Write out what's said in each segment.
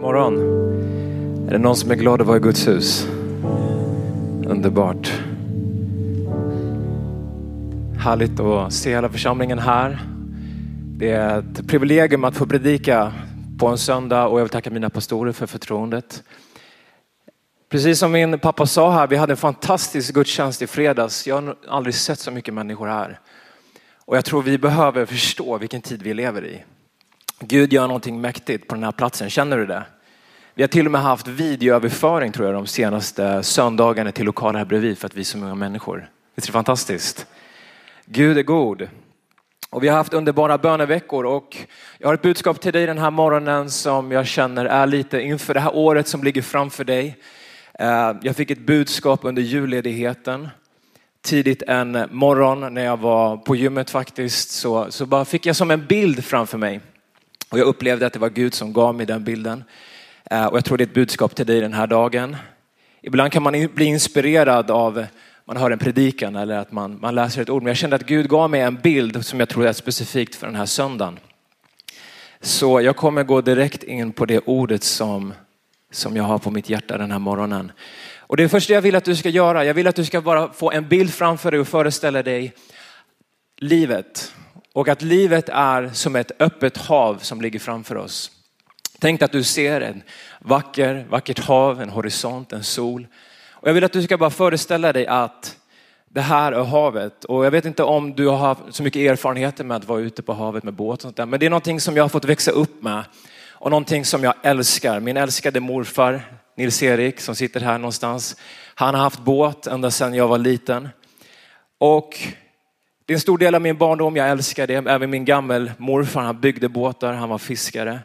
morgon. Är det någon som är glad att vara i Guds hus? Underbart. Härligt att se hela församlingen här. Det är ett privilegium att få predika på en söndag och jag vill tacka mina pastorer för förtroendet. Precis som min pappa sa här, vi hade en fantastisk gudstjänst i fredags. Jag har aldrig sett så mycket människor här. Och jag tror vi behöver förstå vilken tid vi lever i. Gud gör någonting mäktigt på den här platsen, känner du det? Vi har till och med haft videoöverföring tror jag de senaste söndagarna till lokalen här bredvid för att vi är så många människor. Visst är det fantastiskt? Gud är god. Och vi har haft underbara böneveckor och jag har ett budskap till dig den här morgonen som jag känner är lite inför det här året som ligger framför dig. Eh, jag fick ett budskap under julledigheten. Tidigt en morgon när jag var på gymmet faktiskt så, så bara fick jag som en bild framför mig. Och jag upplevde att det var Gud som gav mig den bilden. Eh, och jag tror det är ett budskap till dig den här dagen. Ibland kan man bli inspirerad av man hör en predikan eller att man, man läser ett ord. Men jag kände att Gud gav mig en bild som jag tror är specifikt för den här söndagen. Så jag kommer gå direkt in på det ordet som, som jag har på mitt hjärta den här morgonen. Och det första jag vill att du ska göra, jag vill att du ska bara få en bild framför dig och föreställa dig livet. Och att livet är som ett öppet hav som ligger framför oss. Tänk att du ser en vacker, vackert hav, en horisont, en sol. Och jag vill att du ska bara föreställa dig att det här är havet. Och jag vet inte om du har haft så mycket erfarenheter med att vara ute på havet med båt och sånt där. Men det är någonting som jag har fått växa upp med. Och någonting som jag älskar. Min älskade morfar Nils-Erik som sitter här någonstans. Han har haft båt ända sedan jag var liten. Och det är en stor del av min barndom, jag älskar det. Även min gammel morfar, han byggde båtar, han var fiskare.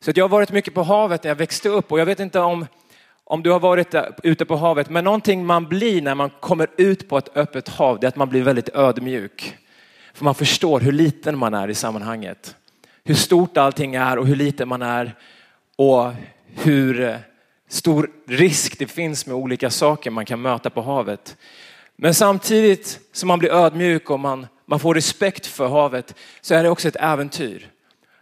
Så jag har varit mycket på havet när jag växte upp och jag vet inte om, om du har varit ute på havet, men någonting man blir när man kommer ut på ett öppet hav, det är att man blir väldigt ödmjuk. För man förstår hur liten man är i sammanhanget. Hur stort allting är och hur liten man är och hur stor risk det finns med olika saker man kan möta på havet. Men samtidigt som man blir ödmjuk och man, man får respekt för havet så är det också ett äventyr.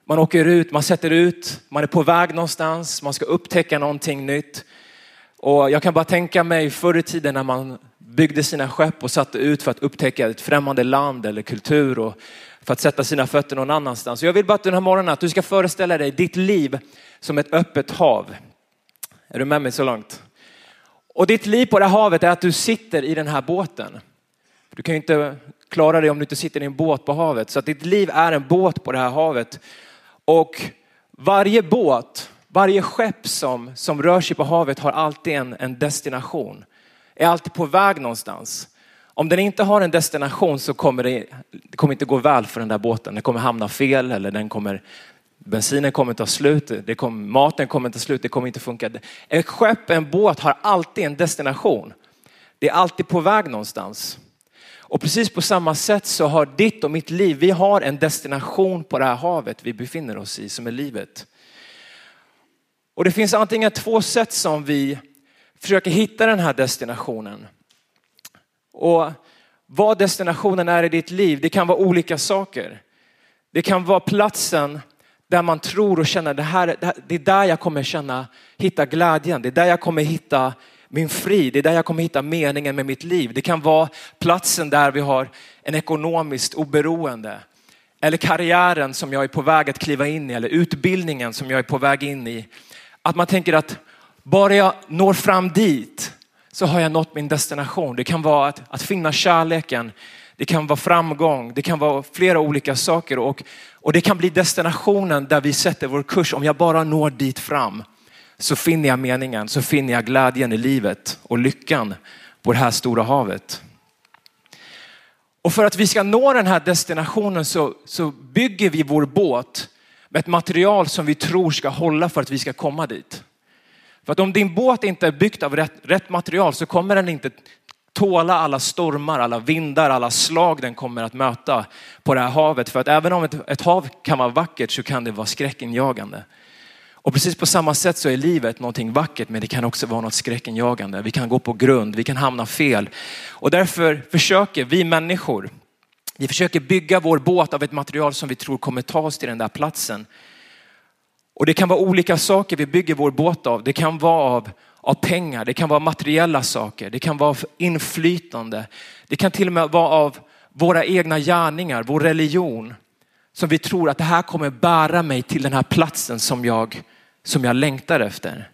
Man åker ut, man sätter ut, man är på väg någonstans, man ska upptäcka någonting nytt. Och jag kan bara tänka mig förr i tiden när man byggde sina skepp och satte ut för att upptäcka ett främmande land eller kultur och för att sätta sina fötter någon annanstans. Så jag vill bara att den här morgonen att du ska föreställa dig ditt liv som ett öppet hav. Är du med mig så långt? Och ditt liv på det här havet är att du sitter i den här båten. Du kan ju inte klara dig om du inte sitter i en båt på havet. Så att ditt liv är en båt på det här havet. Och varje båt, varje skepp som, som rör sig på havet har alltid en, en destination. Är alltid på väg någonstans. Om den inte har en destination så kommer det, det kommer inte gå väl för den där båten. Den kommer hamna fel eller den kommer Bensinen kommer ta slut, det kom, maten kommer ta slut, det kommer inte funka. Ett skepp, en båt har alltid en destination. Det är alltid på väg någonstans. Och precis på samma sätt så har ditt och mitt liv, vi har en destination på det här havet vi befinner oss i som är livet. Och det finns antingen två sätt som vi försöker hitta den här destinationen. Och vad destinationen är i ditt liv, det kan vara olika saker. Det kan vara platsen där man tror och känner det här, det är där jag kommer känna, hitta glädjen. Det är där jag kommer hitta min frid. Det är där jag kommer hitta meningen med mitt liv. Det kan vara platsen där vi har en ekonomiskt oberoende. Eller karriären som jag är på väg att kliva in i. Eller utbildningen som jag är på väg in i. Att man tänker att bara jag når fram dit så har jag nått min destination. Det kan vara att, att finna kärleken. Det kan vara framgång. Det kan vara flera olika saker. Och och det kan bli destinationen där vi sätter vår kurs. Om jag bara når dit fram så finner jag meningen, så finner jag glädjen i livet och lyckan på det här stora havet. Och för att vi ska nå den här destinationen så, så bygger vi vår båt med ett material som vi tror ska hålla för att vi ska komma dit. För att om din båt inte är byggd av rätt, rätt material så kommer den inte tåla alla stormar, alla vindar, alla slag den kommer att möta på det här havet. För att även om ett, ett hav kan vara vackert så kan det vara skräckinjagande. Och precis på samma sätt så är livet någonting vackert men det kan också vara något skräckinjagande. Vi kan gå på grund, vi kan hamna fel. Och därför försöker vi människor, vi försöker bygga vår båt av ett material som vi tror kommer ta oss till den där platsen. Och det kan vara olika saker vi bygger vår båt av. Det kan vara av, av pengar, det kan vara materiella saker, det kan vara inflytande. Det kan till och med vara av våra egna gärningar, vår religion. Som vi tror att det här kommer bära mig till den här platsen som jag, som jag längtar efter.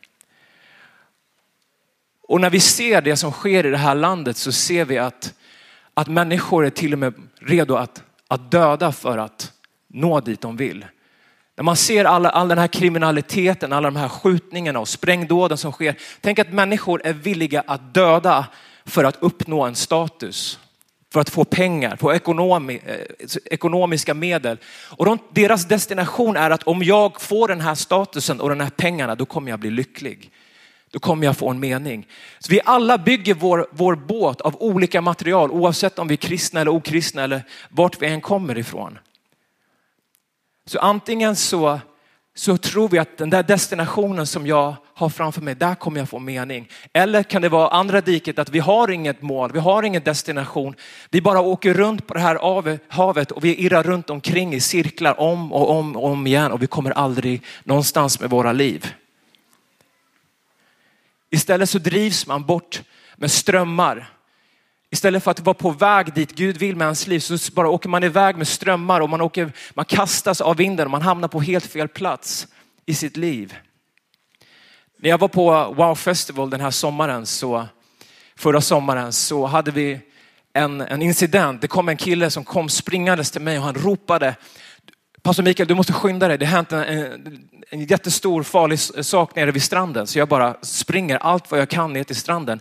Och när vi ser det som sker i det här landet så ser vi att, att människor är till och med redo att, att döda för att nå dit de vill. När man ser all, all den här kriminaliteten, alla de här skjutningarna och sprängdåden som sker. Tänk att människor är villiga att döda för att uppnå en status. För att få pengar, få ekonomi, eh, ekonomiska medel. Och de, deras destination är att om jag får den här statusen och de här pengarna, då kommer jag bli lycklig. Då kommer jag få en mening. Så vi alla bygger vår, vår båt av olika material oavsett om vi är kristna eller okristna eller vart vi än kommer ifrån. Så antingen så, så tror vi att den där destinationen som jag har framför mig, där kommer jag få mening. Eller kan det vara andra diket att vi har inget mål, vi har ingen destination. Vi bara åker runt på det här havet och vi irrar runt omkring i cirklar om och om och om igen och vi kommer aldrig någonstans med våra liv. Istället så drivs man bort med strömmar Istället för att vara på väg dit Gud vill med ens liv så bara åker man iväg med strömmar och man, åker, man kastas av vinden och man hamnar på helt fel plats i sitt liv. När jag var på Wow Festival den här sommaren, så, förra sommaren, så hade vi en, en incident. Det kom en kille som kom springandes till mig och han ropade Pastor Mikael, du måste skynda dig. Det har hänt en, en, en jättestor farlig sak nere vid stranden. Så jag bara springer allt vad jag kan ner till stranden.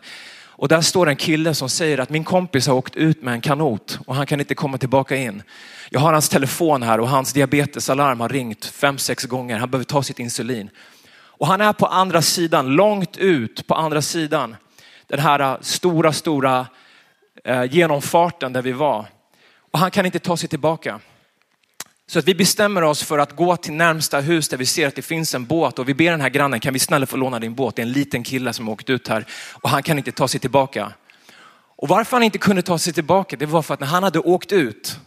Och där står en kille som säger att min kompis har åkt ut med en kanot och han kan inte komma tillbaka in. Jag har hans telefon här och hans diabetesalarm har ringt fem, sex gånger. Han behöver ta sitt insulin. Och han är på andra sidan, långt ut på andra sidan. Den här eh, stora, stora eh, genomfarten där vi var. Och han kan inte ta sig tillbaka. Så att vi bestämmer oss för att gå till närmsta hus där vi ser att det finns en båt och vi ber den här grannen, kan vi snälla få låna din båt? Det är en liten kille som har åkt ut här och han kan inte ta sig tillbaka. Och varför han inte kunde ta sig tillbaka, det var för att när han hade åkt ut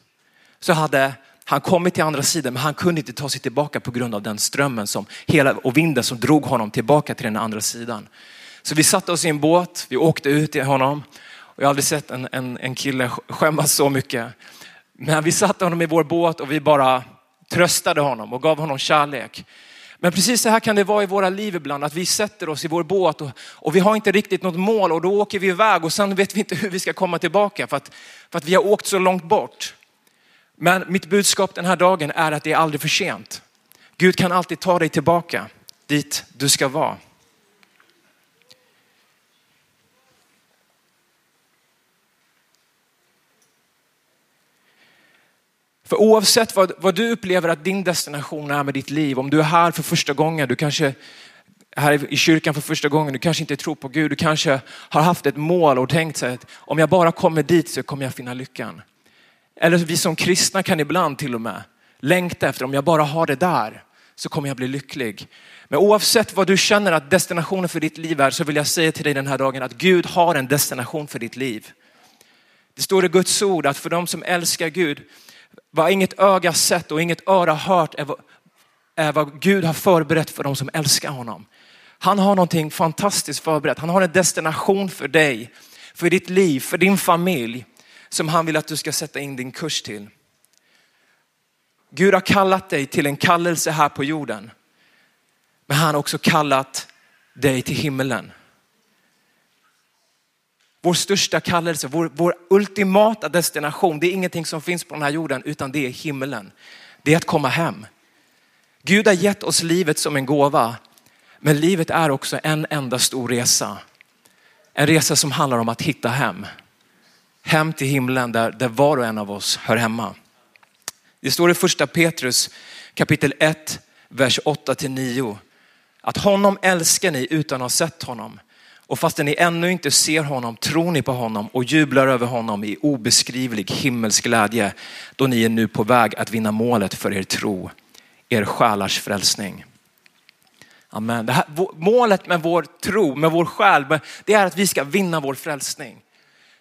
så hade han kommit till andra sidan, men han kunde inte ta sig tillbaka på grund av den strömmen som hela, och vinden som drog honom tillbaka till den andra sidan. Så vi satte oss i en båt, vi åkte ut till honom och jag har aldrig sett en, en, en kille skämmas så mycket. Men vi satte honom i vår båt och vi bara tröstade honom och gav honom kärlek. Men precis så här kan det vara i våra liv ibland, att vi sätter oss i vår båt och, och, vi har inte riktigt något mål och då åker vi iväg och sen vet vi inte hur vi ska komma tillbaka för att, för att vi har åkt så långt bort. Men mitt budskap den här dagen är att det är aldrig för sent. Gud kan alltid ta dig tillbaka dit du ska vara. För oavsett vad, vad du upplever att din destination är med ditt liv, om du är här för första gången, du kanske här i kyrkan för första gången, du kanske inte tror på Gud, du kanske har haft ett mål och tänkt sig att om jag bara kommer dit så kommer jag finna lyckan. Eller vi som kristna kan ibland till och med längta efter, om jag bara har det där så kommer jag bli lycklig. Men oavsett vad du känner att destinationen för ditt liv är så vill jag säga till dig den här dagen att Gud har en destination för ditt liv. Det står i Guds ord att för de som älskar Gud vad inget öga sett och inget öra hört är vad, är vad Gud har förberett för de som älskar honom. Han har någonting fantastiskt förberett. Han har en destination för dig, för ditt liv, för din familj som han vill att du ska sätta in din kurs till. Gud har kallat dig till en kallelse här på jorden. Men han har också kallat dig till himmelen. Vår största kallelse, vår, vår ultimata destination, det är ingenting som finns på den här jorden utan det är himmelen. Det är att komma hem. Gud har gett oss livet som en gåva, men livet är också en enda stor resa. En resa som handlar om att hitta hem. Hem till himlen där, där var och en av oss hör hemma. Det står i första Petrus kapitel 1, vers 8 till 9. Att honom älskar ni utan att ha sett honom. Och fastän ni ännu inte ser honom tror ni på honom och jublar över honom i obeskrivlig himmelsk glädje då ni är nu på väg att vinna målet för er tro, er själars frälsning. Amen. Det här, målet med vår tro, med vår själ, det är att vi ska vinna vår frälsning.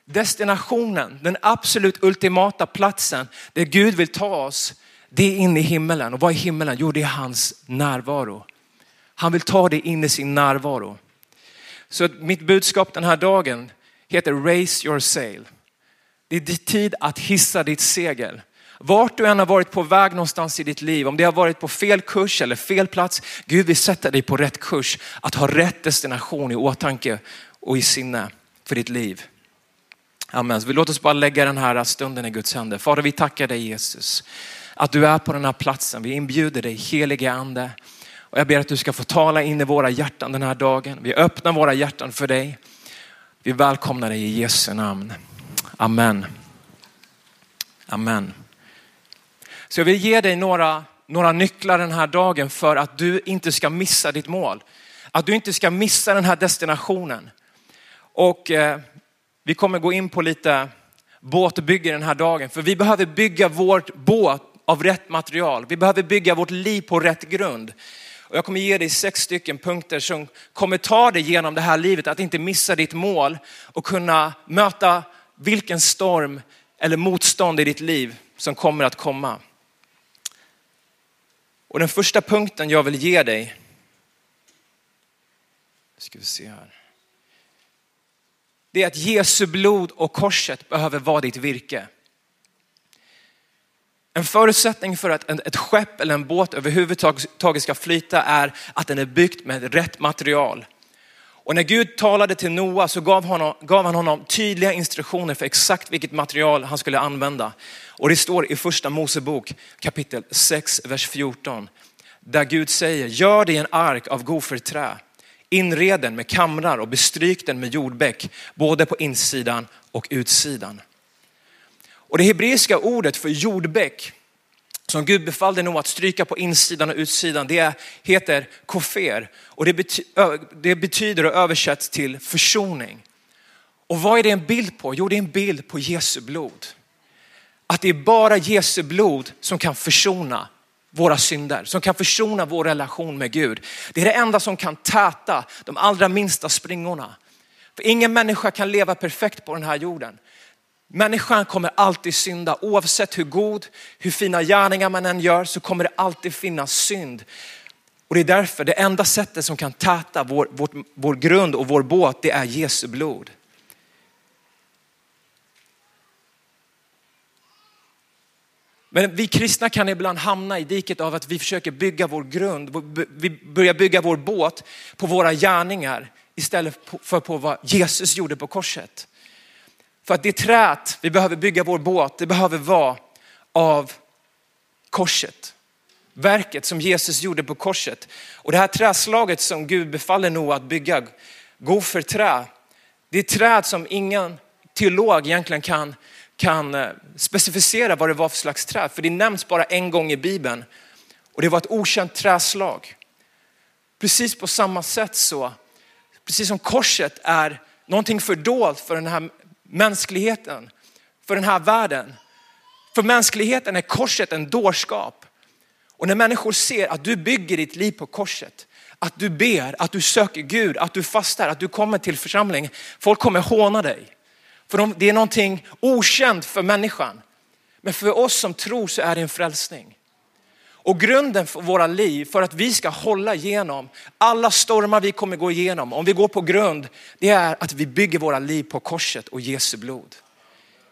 Destinationen, den absolut ultimata platsen där Gud vill ta oss, Det är in i himmelen. Och vad är himmelen? Jo, det är hans närvaro. Han vill ta dig in i sin närvaro. Så mitt budskap den här dagen heter Raise your sail. Det är tid att hissa ditt segel. Vart du än har varit på väg någonstans i ditt liv, om det har varit på fel kurs eller fel plats, Gud vill sätta dig på rätt kurs. Att ha rätt destination i åtanke och i sinne för ditt liv. Amen. Så vi låt oss bara lägga den här stunden i Guds händer. Fader, vi tackar dig Jesus att du är på den här platsen. Vi inbjuder dig helige ande. Och jag ber att du ska få tala in i våra hjärtan den här dagen. Vi öppnar våra hjärtan för dig. Vi välkomnar dig i Jesu namn. Amen. Amen. Så jag vill ge dig några, några nycklar den här dagen för att du inte ska missa ditt mål. Att du inte ska missa den här destinationen. Och eh, vi kommer gå in på lite båtbygge den här dagen. För vi behöver bygga vårt båt av rätt material. Vi behöver bygga vårt liv på rätt grund. Och jag kommer ge dig sex stycken punkter som kommer ta dig genom det här livet, att inte missa ditt mål och kunna möta vilken storm eller motstånd i ditt liv som kommer att komma. Och den första punkten jag vill ge dig, ska vi se här. Det är att Jesu blod och korset behöver vara ditt virke. En förutsättning för att ett skepp eller en båt överhuvudtaget ska flyta är att den är byggt med rätt material. Och när Gud talade till Noa så gav, honom, gav han honom tydliga instruktioner för exakt vilket material han skulle använda. Och det står i första Mosebok kapitel 6, vers 14. Där Gud säger, gör dig en ark av goferträ. Inred den med kamrar och bestryk den med jordbäck, både på insidan och utsidan. Och det hebreiska ordet för jordbäck som Gud befallde nog att stryka på insidan och utsidan, det heter kofer och det, bety det betyder och översätts till försoning. Och vad är det en bild på? Jo, det är en bild på Jesu blod. Att det är bara Jesu blod som kan försona våra synder, som kan försona vår relation med Gud. Det är det enda som kan täta de allra minsta springorna. För ingen människa kan leva perfekt på den här jorden. Människan kommer alltid synda oavsett hur god, hur fina gärningar man än gör så kommer det alltid finnas synd. Och det är därför det enda sättet som kan täta vår, vår, vår grund och vår båt det är Jesu blod. Men vi kristna kan ibland hamna i diket av att vi försöker bygga vår grund, vi börjar bygga vår båt på våra gärningar istället för på vad Jesus gjorde på korset. För att det trät vi behöver bygga vår båt, det behöver vara av korset. Verket som Jesus gjorde på korset. Och det här träslaget som Gud befaller Noa att bygga, gå för trä. det är träd som ingen teolog egentligen kan, kan eh, specificera vad det var för slags träd. För det nämns bara en gång i Bibeln. Och det var ett okänt träslag. Precis på samma sätt så, precis som korset är någonting fördolt för den här mänskligheten, för den här världen. För mänskligheten är korset en dårskap. Och när människor ser att du bygger ditt liv på korset, att du ber, att du söker Gud, att du fastar, att du kommer till församling. Folk kommer håna dig. För de, det är någonting okänt för människan. Men för oss som tror så är det en frälsning. Och grunden för våra liv, för att vi ska hålla igenom alla stormar vi kommer gå igenom, om vi går på grund, det är att vi bygger våra liv på korset och Jesu blod.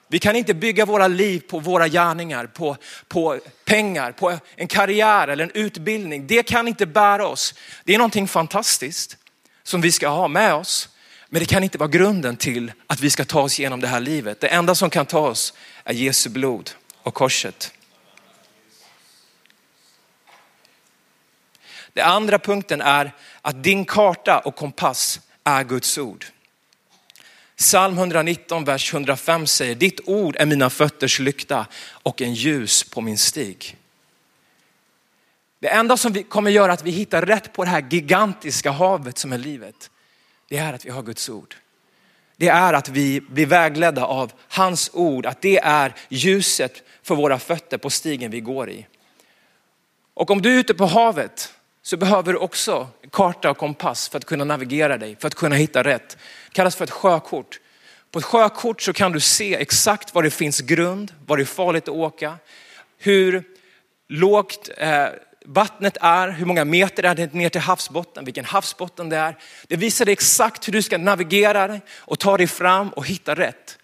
Vi kan inte bygga våra liv på våra gärningar, på, på pengar, på en karriär eller en utbildning. Det kan inte bära oss. Det är någonting fantastiskt som vi ska ha med oss. Men det kan inte vara grunden till att vi ska ta oss igenom det här livet. Det enda som kan ta oss är Jesu blod och korset. Den andra punkten är att din karta och kompass är Guds ord. Psalm 119, vers 105 säger, ditt ord är mina fötters lykta och en ljus på min stig. Det enda som kommer göra att vi hittar rätt på det här gigantiska havet som är livet, det är att vi har Guds ord. Det är att vi blir vägledda av hans ord, att det är ljuset för våra fötter på stigen vi går i. Och om du är ute på havet så behöver du också karta och kompass för att kunna navigera dig, för att kunna hitta rätt. Det kallas för ett sjökort. På ett sjökort så kan du se exakt var det finns grund, var det är farligt att åka, hur lågt eh, vattnet är, hur många meter är det ner till havsbotten, vilken havsbotten det är. Det visar dig exakt hur du ska navigera dig och ta dig fram och hitta rätt.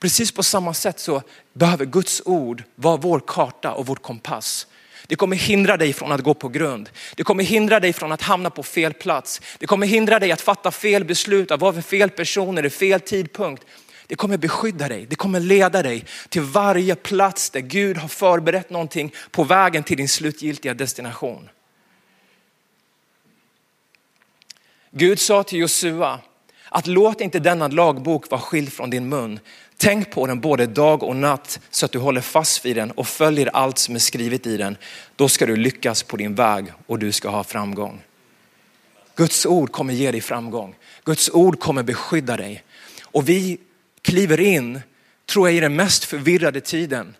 Precis på samma sätt så behöver Guds ord vara vår karta och vår kompass. Det kommer hindra dig från att gå på grund. Det kommer hindra dig från att hamna på fel plats. Det kommer hindra dig att fatta fel beslut, att vara för fel personer i fel tidpunkt. Det kommer beskydda dig, det kommer leda dig till varje plats där Gud har förberett någonting på vägen till din slutgiltiga destination. Gud sa till Josua att låt inte denna lagbok vara skild från din mun. Tänk på den både dag och natt så att du håller fast vid den och följer allt som är skrivet i den. Då ska du lyckas på din väg och du ska ha framgång. Guds ord kommer ge dig framgång. Guds ord kommer beskydda dig. Och vi kliver in, tror jag, i den mest förvirrade tiden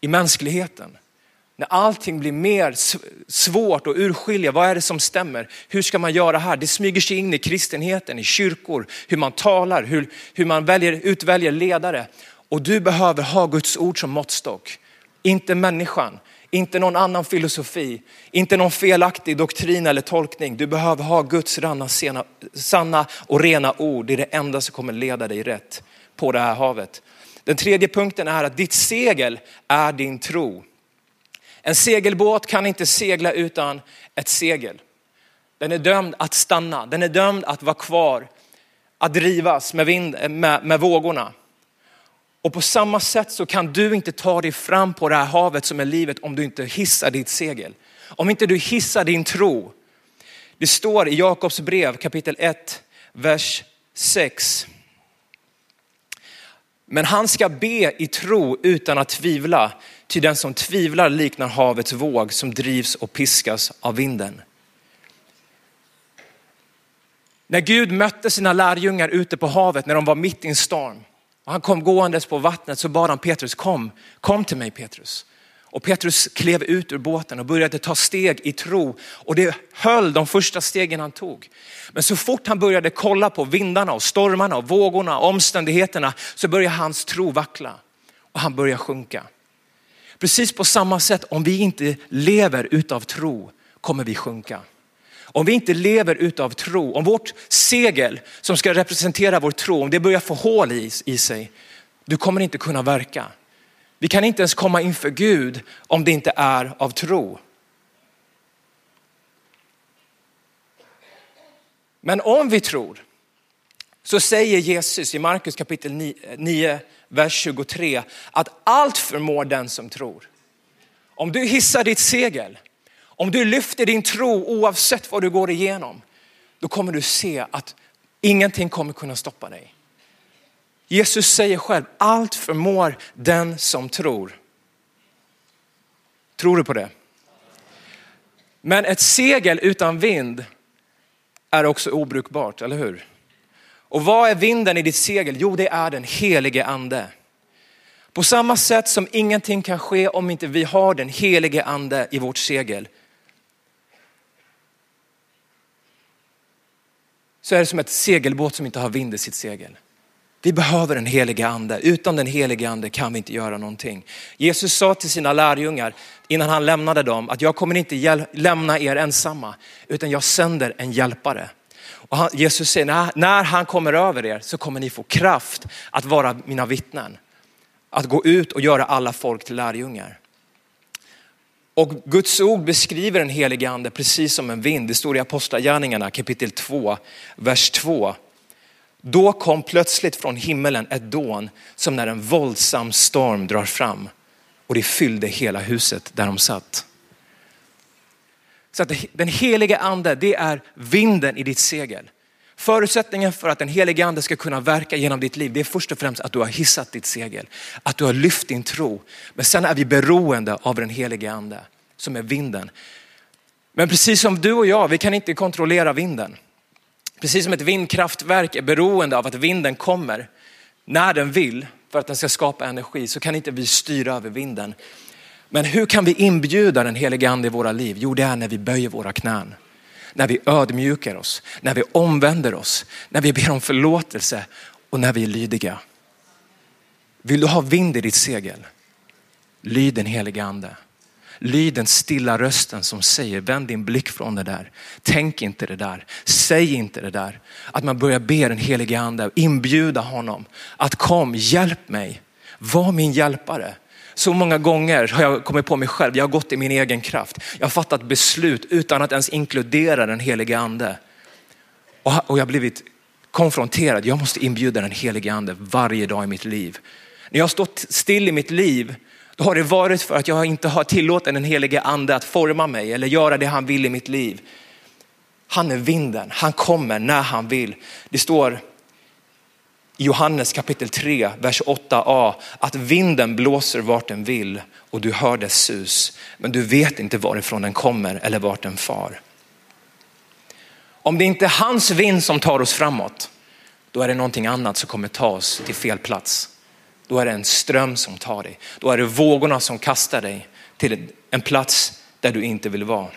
i mänskligheten. När allting blir mer svårt att urskilja, vad är det som stämmer? Hur ska man göra här? Det smyger sig in i kristenheten, i kyrkor, hur man talar, hur, hur man väljer, utväljer ledare. Och du behöver ha Guds ord som måttstock. Inte människan, inte någon annan filosofi, inte någon felaktig doktrin eller tolkning. Du behöver ha Guds ranna, sena, sanna och rena ord. Det är det enda som kommer leda dig rätt på det här havet. Den tredje punkten är att ditt segel är din tro. En segelbåt kan inte segla utan ett segel. Den är dömd att stanna, den är dömd att vara kvar, att drivas med, vind, med, med vågorna. Och på samma sätt så kan du inte ta dig fram på det här havet som är livet om du inte hissar ditt segel. Om inte du hissar din tro. Det står i Jakobs brev kapitel 1, vers 6. Men han ska be i tro utan att tvivla, ty den som tvivlar liknar havets våg som drivs och piskas av vinden. När Gud mötte sina lärjungar ute på havet när de var mitt i en storm och han kom gåendes på vattnet så bad han Petrus, kom, kom till mig Petrus. Och Petrus klev ut ur båten och började ta steg i tro och det höll de första stegen han tog. Men så fort han började kolla på vindarna och stormarna och vågorna och omständigheterna så började hans tro vackla och han började sjunka. Precis på samma sätt om vi inte lever utav tro kommer vi sjunka. Om vi inte lever utav tro, om vårt segel som ska representera vår tro, om det börjar få hål i, i sig, du kommer inte kunna verka. Vi kan inte ens komma inför Gud om det inte är av tro. Men om vi tror så säger Jesus i Markus kapitel 9, vers 23 att allt förmår den som tror. Om du hissar ditt segel, om du lyfter din tro oavsett vad du går igenom, då kommer du se att ingenting kommer kunna stoppa dig. Jesus säger själv, allt förmår den som tror. Tror du på det? Men ett segel utan vind är också obrukbart, eller hur? Och vad är vinden i ditt segel? Jo, det är den helige ande. På samma sätt som ingenting kan ske om inte vi har den helige ande i vårt segel. Så är det som ett segelbåt som inte har vind i sitt segel. Vi behöver den helige ande. Utan den helige ande kan vi inte göra någonting. Jesus sa till sina lärjungar innan han lämnade dem att jag kommer inte lämna er ensamma utan jag sänder en hjälpare. Och han, Jesus säger när, när han kommer över er så kommer ni få kraft att vara mina vittnen. Att gå ut och göra alla folk till lärjungar. Och Guds ord beskriver den helige ande precis som en vind. Det står i Apostlagärningarna kapitel 2, vers 2. Då kom plötsligt från himmelen ett dån som när en våldsam storm drar fram och det fyllde hela huset där de satt. Så att den helige ande, det är vinden i ditt segel. Förutsättningen för att den helige ande ska kunna verka genom ditt liv, det är först och främst att du har hissat ditt segel. Att du har lyft din tro. Men sen är vi beroende av den helige ande som är vinden. Men precis som du och jag, vi kan inte kontrollera vinden. Precis som ett vindkraftverk är beroende av att vinden kommer när den vill för att den ska skapa energi så kan inte vi styra över vinden. Men hur kan vi inbjuda den helige ande i våra liv? Jo, det är när vi böjer våra knän. När vi ödmjukar oss, när vi omvänder oss, när vi ber om förlåtelse och när vi är lydiga. Vill du ha vind i ditt segel? Lyd den helige ande. Lyd den stilla rösten som säger vänd din blick från det där. Tänk inte det där. Säg inte det där. Att man börjar be den helige ande, inbjuda honom att kom, hjälp mig. Var min hjälpare. Så många gånger har jag kommit på mig själv, jag har gått i min egen kraft. Jag har fattat beslut utan att ens inkludera den helige ande. Och jag har blivit konfronterad, jag måste inbjuda den helige ande varje dag i mitt liv. När jag har stått still i mitt liv, då har det varit för att jag inte har tillåtit den helige ande att forma mig eller göra det han vill i mitt liv. Han är vinden, han kommer när han vill. Det står i Johannes kapitel 3, vers 8a, att vinden blåser vart den vill och du hör dess sus, men du vet inte varifrån den kommer eller vart den far. Om det inte är hans vind som tar oss framåt, då är det någonting annat som kommer ta oss till fel plats. Då är det en ström som tar dig. Då är det vågorna som kastar dig till en plats där du inte vill vara.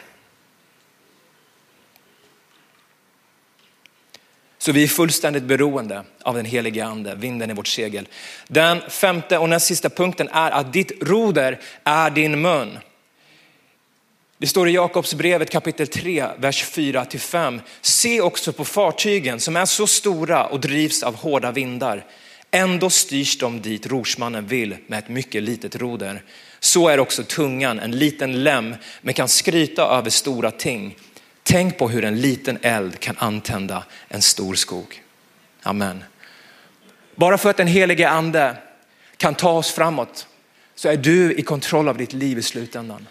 Så vi är fullständigt beroende av den helige ande, vinden i vårt segel. Den femte och näst sista punkten är att ditt roder är din mun. Det står i Jakobsbrevet kapitel 3, vers 4 till 5. Se också på fartygen som är så stora och drivs av hårda vindar. Ändå styrs de dit rorsmannen vill med ett mycket litet roder. Så är också tungan en liten lem men kan skryta över stora ting. Tänk på hur en liten eld kan antända en stor skog. Amen. Bara för att den helige ande kan ta oss framåt så är du i kontroll av ditt liv i slutändan.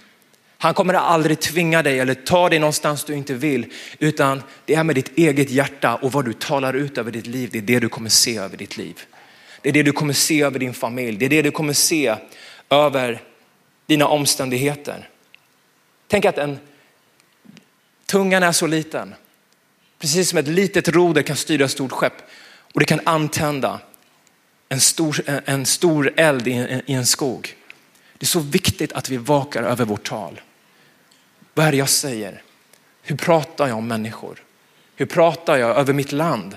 Han kommer aldrig tvinga dig eller ta dig någonstans du inte vill, utan det är med ditt eget hjärta och vad du talar ut över ditt liv, det är det du kommer se över ditt liv. Det är det du kommer se över din familj, det är det du kommer se över dina omständigheter. Tänk att en tungan är så liten, precis som ett litet roder kan styra ett stort skepp och det kan antända en stor, en stor eld i en skog. Det är så viktigt att vi vakar över vårt tal. Vad är det jag säger? Hur pratar jag om människor? Hur pratar jag över mitt land?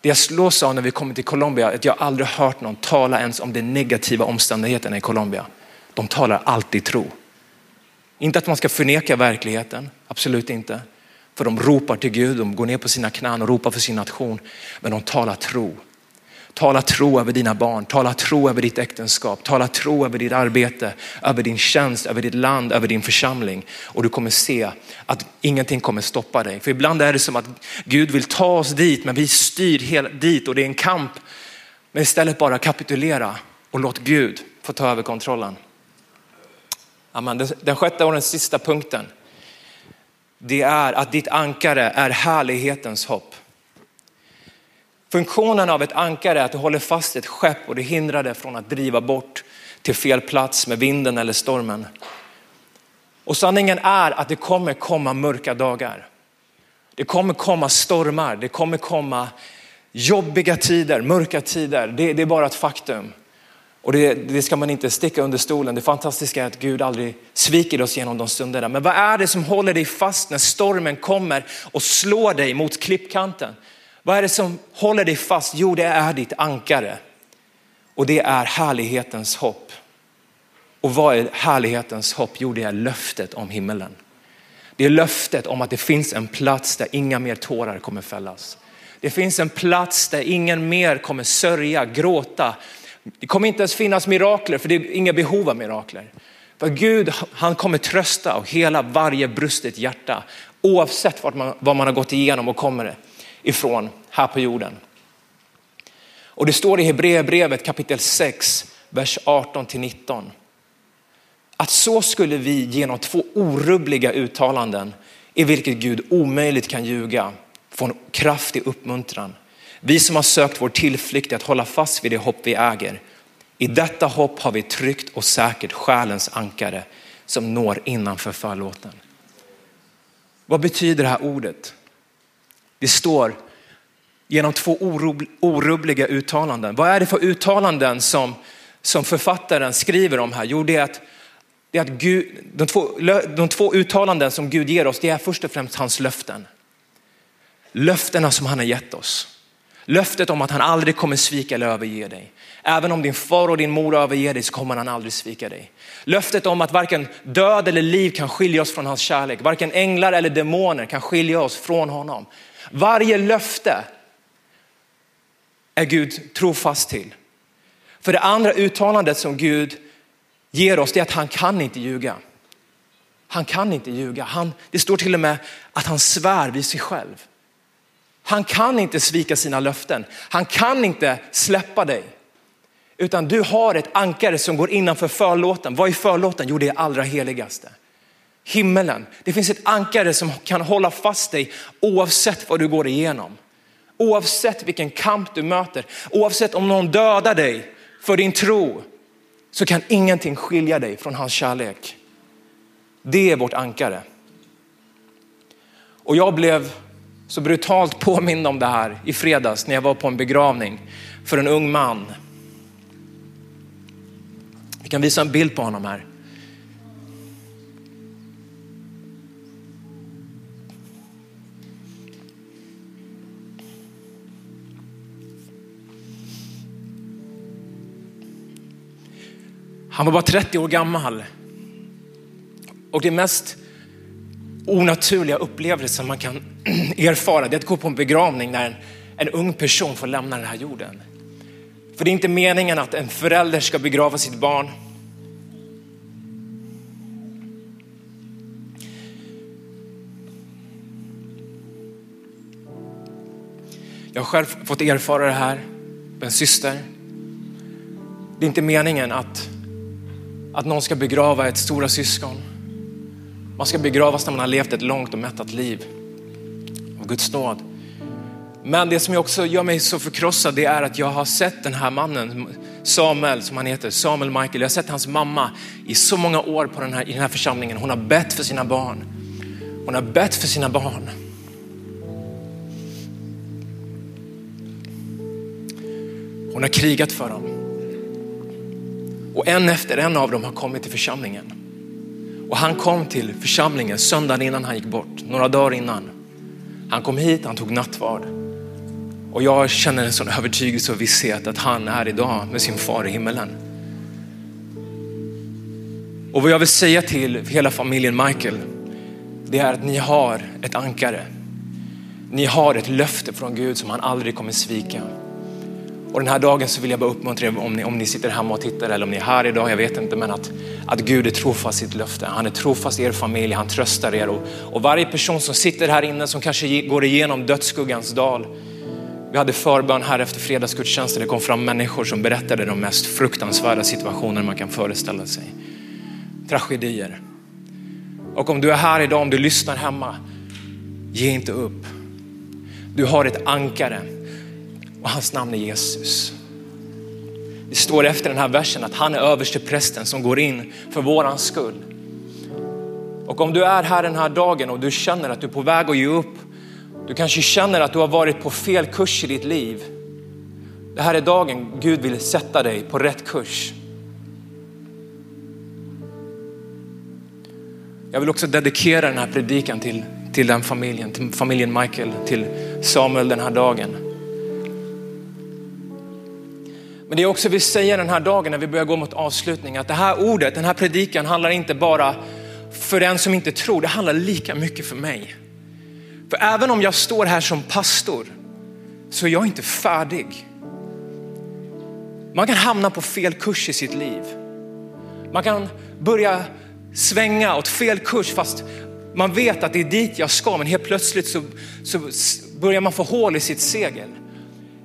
Det jag slås av när vi kommer till Colombia är att jag aldrig hört någon tala ens om de negativa omständigheterna i Colombia. De talar alltid tro. Inte att man ska förneka verkligheten, absolut inte. För de ropar till Gud, de går ner på sina knän och ropar för sin nation. Men de talar tro. Tala tro över dina barn, tala tro över ditt äktenskap, tala tro över ditt arbete, över din tjänst, över ditt land, över din församling. Och du kommer se att ingenting kommer stoppa dig. För ibland är det som att Gud vill ta oss dit, men vi styr dit och det är en kamp. Men istället bara kapitulera och låt Gud få ta över kontrollen. Amen. Den sjätte och den sista punkten, det är att ditt ankare är härlighetens hopp. Funktionen av ett ankare är att det håller fast ett skepp och det hindrar det från att driva bort till fel plats med vinden eller stormen. Och sanningen är att det kommer komma mörka dagar. Det kommer komma stormar, det kommer komma jobbiga tider, mörka tider. Det, det är bara ett faktum. Och det, det, ska man inte sticka under stolen. Det fantastiska är att Gud aldrig sviker oss genom de stunderna. Men vad är det som håller dig fast när stormen kommer och slår dig mot klippkanten? Vad är det som håller dig fast? Jo, det är ditt ankare. Och det är härlighetens hopp. Och vad är härlighetens hopp? Jo, det är löftet om himmelen. Det är löftet om att det finns en plats där inga mer tårar kommer fällas. Det finns en plats där ingen mer kommer sörja, gråta. Det kommer inte ens finnas mirakler, för det är inga behov av mirakler. För Gud, han kommer trösta och hela varje brustet hjärta, oavsett vad man, vad man har gått igenom och kommer ifrån här på jorden. Och det står i Hebreerbrevet kapitel 6, vers 18 till 19. Att så skulle vi genom två orubbliga uttalanden i vilket Gud omöjligt kan ljuga få en kraftig uppmuntran. Vi som har sökt vår tillflykt att hålla fast vid det hopp vi äger. I detta hopp har vi tryggt och säkert själens ankare som når innanför förlåten. Vad betyder det här ordet? Det står genom två orubbliga uttalanden. Vad är det för uttalanden som, som författaren skriver om här? Jo, det är att, det är att Gud, de, två, de två uttalanden som Gud ger oss, det är först och främst hans löften. Löftena som han har gett oss. Löftet om att han aldrig kommer svika eller överge dig. Även om din far och din mor överger dig så kommer han aldrig svika dig. Löftet om att varken död eller liv kan skilja oss från hans kärlek. Varken änglar eller demoner kan skilja oss från honom. Varje löfte är Gud trofast till. För det andra uttalandet som Gud ger oss är att han kan inte ljuga. Han kan inte ljuga. Han, det står till och med att han svär vid sig själv. Han kan inte svika sina löften. Han kan inte släppa dig. Utan du har ett ankare som går innanför förlåten. Vad är förlåten? Jo, det är allra heligaste. Himmelen. Det finns ett ankare som kan hålla fast dig oavsett vad du går igenom. Oavsett vilken kamp du möter, oavsett om någon dödar dig för din tro, så kan ingenting skilja dig från hans kärlek. Det är vårt ankare. Och jag blev så brutalt påmind om det här i fredags när jag var på en begravning för en ung man. Vi kan visa en bild på honom här. Han var bara 30 år gammal. Och det mest onaturliga upplevelsen man kan erfara det är att gå på en begravning när en, en ung person får lämna den här jorden. För det är inte meningen att en förälder ska begrava sitt barn. Jag har själv fått erfara det här med en syster. Det är inte meningen att, att någon ska begrava ett stora syskon. Man ska begravas när man har levt ett långt och mättat liv av Guds nåd. Men det som också gör mig så förkrossad det är att jag har sett den här mannen, Samuel som han heter, Samuel Michael. Jag har sett hans mamma i så många år på den här, i den här församlingen. Hon har bett för sina barn. Hon har bett för sina barn. Hon har krigat för dem. Och en efter en av dem har kommit till församlingen. Och han kom till församlingen söndagen innan han gick bort, några dagar innan. Han kom hit, han tog nattvard. Och jag känner en sån övertygelse och visshet att han är idag med sin far i himmelen. Och vad jag vill säga till hela familjen Michael, det är att ni har ett ankare. Ni har ett löfte från Gud som han aldrig kommer svika. Och den här dagen så vill jag bara uppmuntra er om ni, om ni sitter hemma och tittar eller om ni är här idag, jag vet inte, men att, att Gud är trofast sitt löfte. Han är trofast i er familj, han tröstar er och, och varje person som sitter här inne som kanske går igenom dödsskuggans dal. Vi hade förbön här efter fredagsgudstjänsten, det kom fram människor som berättade de mest fruktansvärda situationer man kan föreställa sig. Tragedier. Och om du är här idag, om du lyssnar hemma, ge inte upp. Du har ett ankare och hans namn är Jesus. Det står efter den här versen att han är översteprästen som går in för våran skull. Och om du är här den här dagen och du känner att du är på väg att ge upp, du kanske känner att du har varit på fel kurs i ditt liv. Det här är dagen Gud vill sätta dig på rätt kurs. Jag vill också dedikera den här predikan till, till den familjen, till familjen Michael, till Samuel den här dagen. Men det jag också vill säga den här dagen när vi börjar gå mot avslutning, att det här ordet, den här predikan handlar inte bara för den som inte tror, det handlar lika mycket för mig. För även om jag står här som pastor så är jag inte färdig. Man kan hamna på fel kurs i sitt liv. Man kan börja svänga åt fel kurs fast man vet att det är dit jag ska men helt plötsligt så, så börjar man få hål i sitt segel.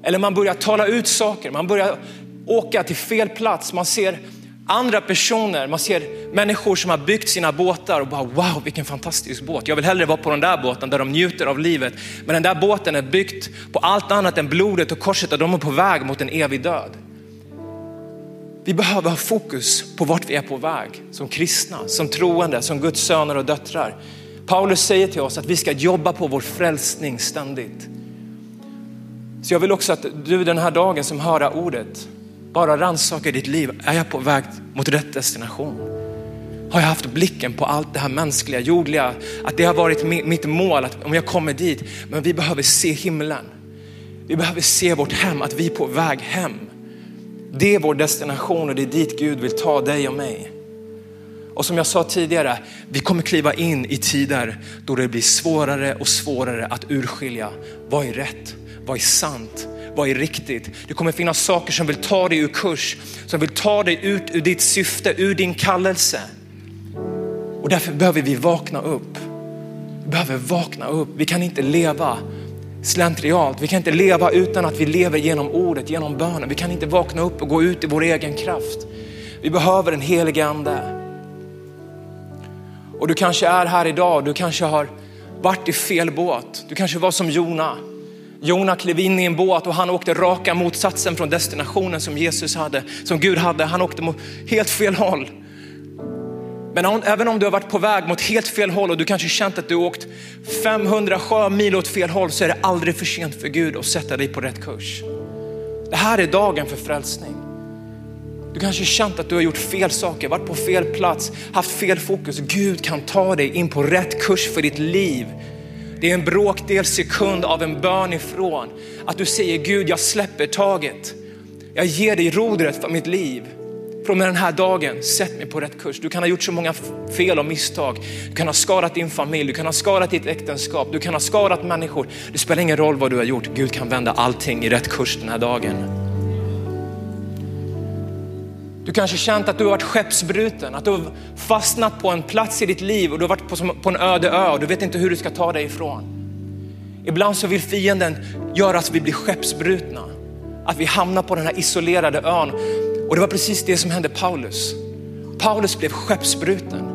Eller man börjar tala ut saker, man börjar åka till fel plats. Man ser andra personer, man ser människor som har byggt sina båtar och bara wow vilken fantastisk båt. Jag vill hellre vara på den där båten där de njuter av livet. Men den där båten är byggt på allt annat än blodet och korset och de är på väg mot en evig död. Vi behöver ha fokus på vart vi är på väg som kristna, som troende, som Guds söner och döttrar. Paulus säger till oss att vi ska jobba på vår frälsning ständigt. Så jag vill också att du den här dagen som hör ordet, bara rannsaka ditt liv. Är jag på väg mot rätt destination? Har jag haft blicken på allt det här mänskliga, jordliga, att det har varit mitt mål, att om jag kommer dit, men vi behöver se himlen. Vi behöver se vårt hem, att vi är på väg hem. Det är vår destination och det är dit Gud vill ta dig och mig. Och som jag sa tidigare, vi kommer kliva in i tider då det blir svårare och svårare att urskilja vad är rätt, vad är sant, vad är riktigt. Det kommer finnas saker som vill ta dig ur kurs, som vill ta dig ut ur ditt syfte, ur din kallelse. Och därför behöver vi vakna upp. Vi behöver vakna upp. Vi kan inte leva slentrialt. Vi kan inte leva utan att vi lever genom ordet, genom bönen. Vi kan inte vakna upp och gå ut i vår egen kraft. Vi behöver en helig ande. Och du kanske är här idag, du kanske har varit i fel båt. Du kanske var som Jona. Jona klev in i en båt och han åkte raka motsatsen från destinationen som Jesus hade, som Gud hade. Han åkte mot helt fel håll. Men om, även om du har varit på väg mot helt fel håll och du kanske känt att du åkt 500 sjömil åt fel håll så är det aldrig för sent för Gud att sätta dig på rätt kurs. Det här är dagen för frälsning. Du kanske känt att du har gjort fel saker, varit på fel plats, haft fel fokus. Gud kan ta dig in på rätt kurs för ditt liv. Det är en bråkdel sekund av en bön ifrån att du säger Gud, jag släpper taget. Jag ger dig rodret för mitt liv. Från den här dagen, sätt mig på rätt kurs. Du kan ha gjort så många fel och misstag. Du kan ha skadat din familj, du kan ha skadat ditt äktenskap, du kan ha skadat människor. Det spelar ingen roll vad du har gjort. Gud kan vända allting i rätt kurs den här dagen. Du kanske känt att du har varit skeppsbruten, att du har fastnat på en plats i ditt liv och du har varit på, på en öde ö och du vet inte hur du ska ta dig ifrån. Ibland så vill fienden göra att vi blir skeppsbrutna, att vi hamnar på den här isolerade ön och det var precis det som hände Paulus. Paulus blev skeppsbruten.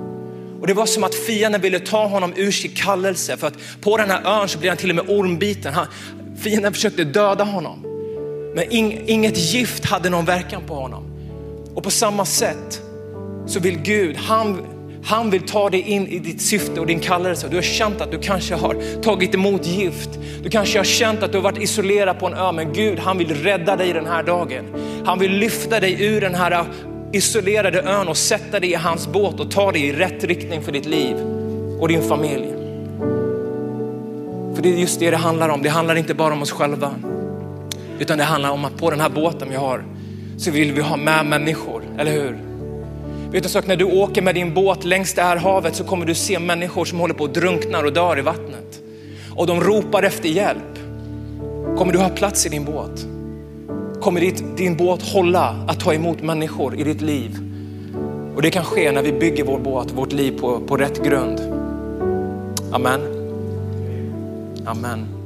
Och det var som att fienden ville ta honom ur sin kallelse för att på den här ön så blev han till och med ormbiten. Han, fienden försökte döda honom. Men ing, inget gift hade någon verkan på honom. Och på samma sätt så vill Gud, han, han vill ta dig in i ditt syfte och din kallelse. Du har känt att du kanske har tagit emot gift. Du kanske har känt att du har varit isolerad på en ö, men Gud han vill rädda dig den här dagen. Han vill lyfta dig ur den här isolerade ön och sätta dig i hans båt och ta dig i rätt riktning för ditt liv och din familj. För det är just det det handlar om. Det handlar inte bara om oss själva, utan det handlar om att på den här båten vi har så vill vi ha med människor, eller hur? Vet du sak, när du åker med din båt längs det här havet så kommer du se människor som håller på att drunkna och dör i vattnet. Och de ropar efter hjälp. Kommer du ha plats i din båt? Kommer ditt, din båt hålla att ta emot människor i ditt liv? Och det kan ske när vi bygger vår båt, vårt liv på, på rätt grund. Amen. Amen.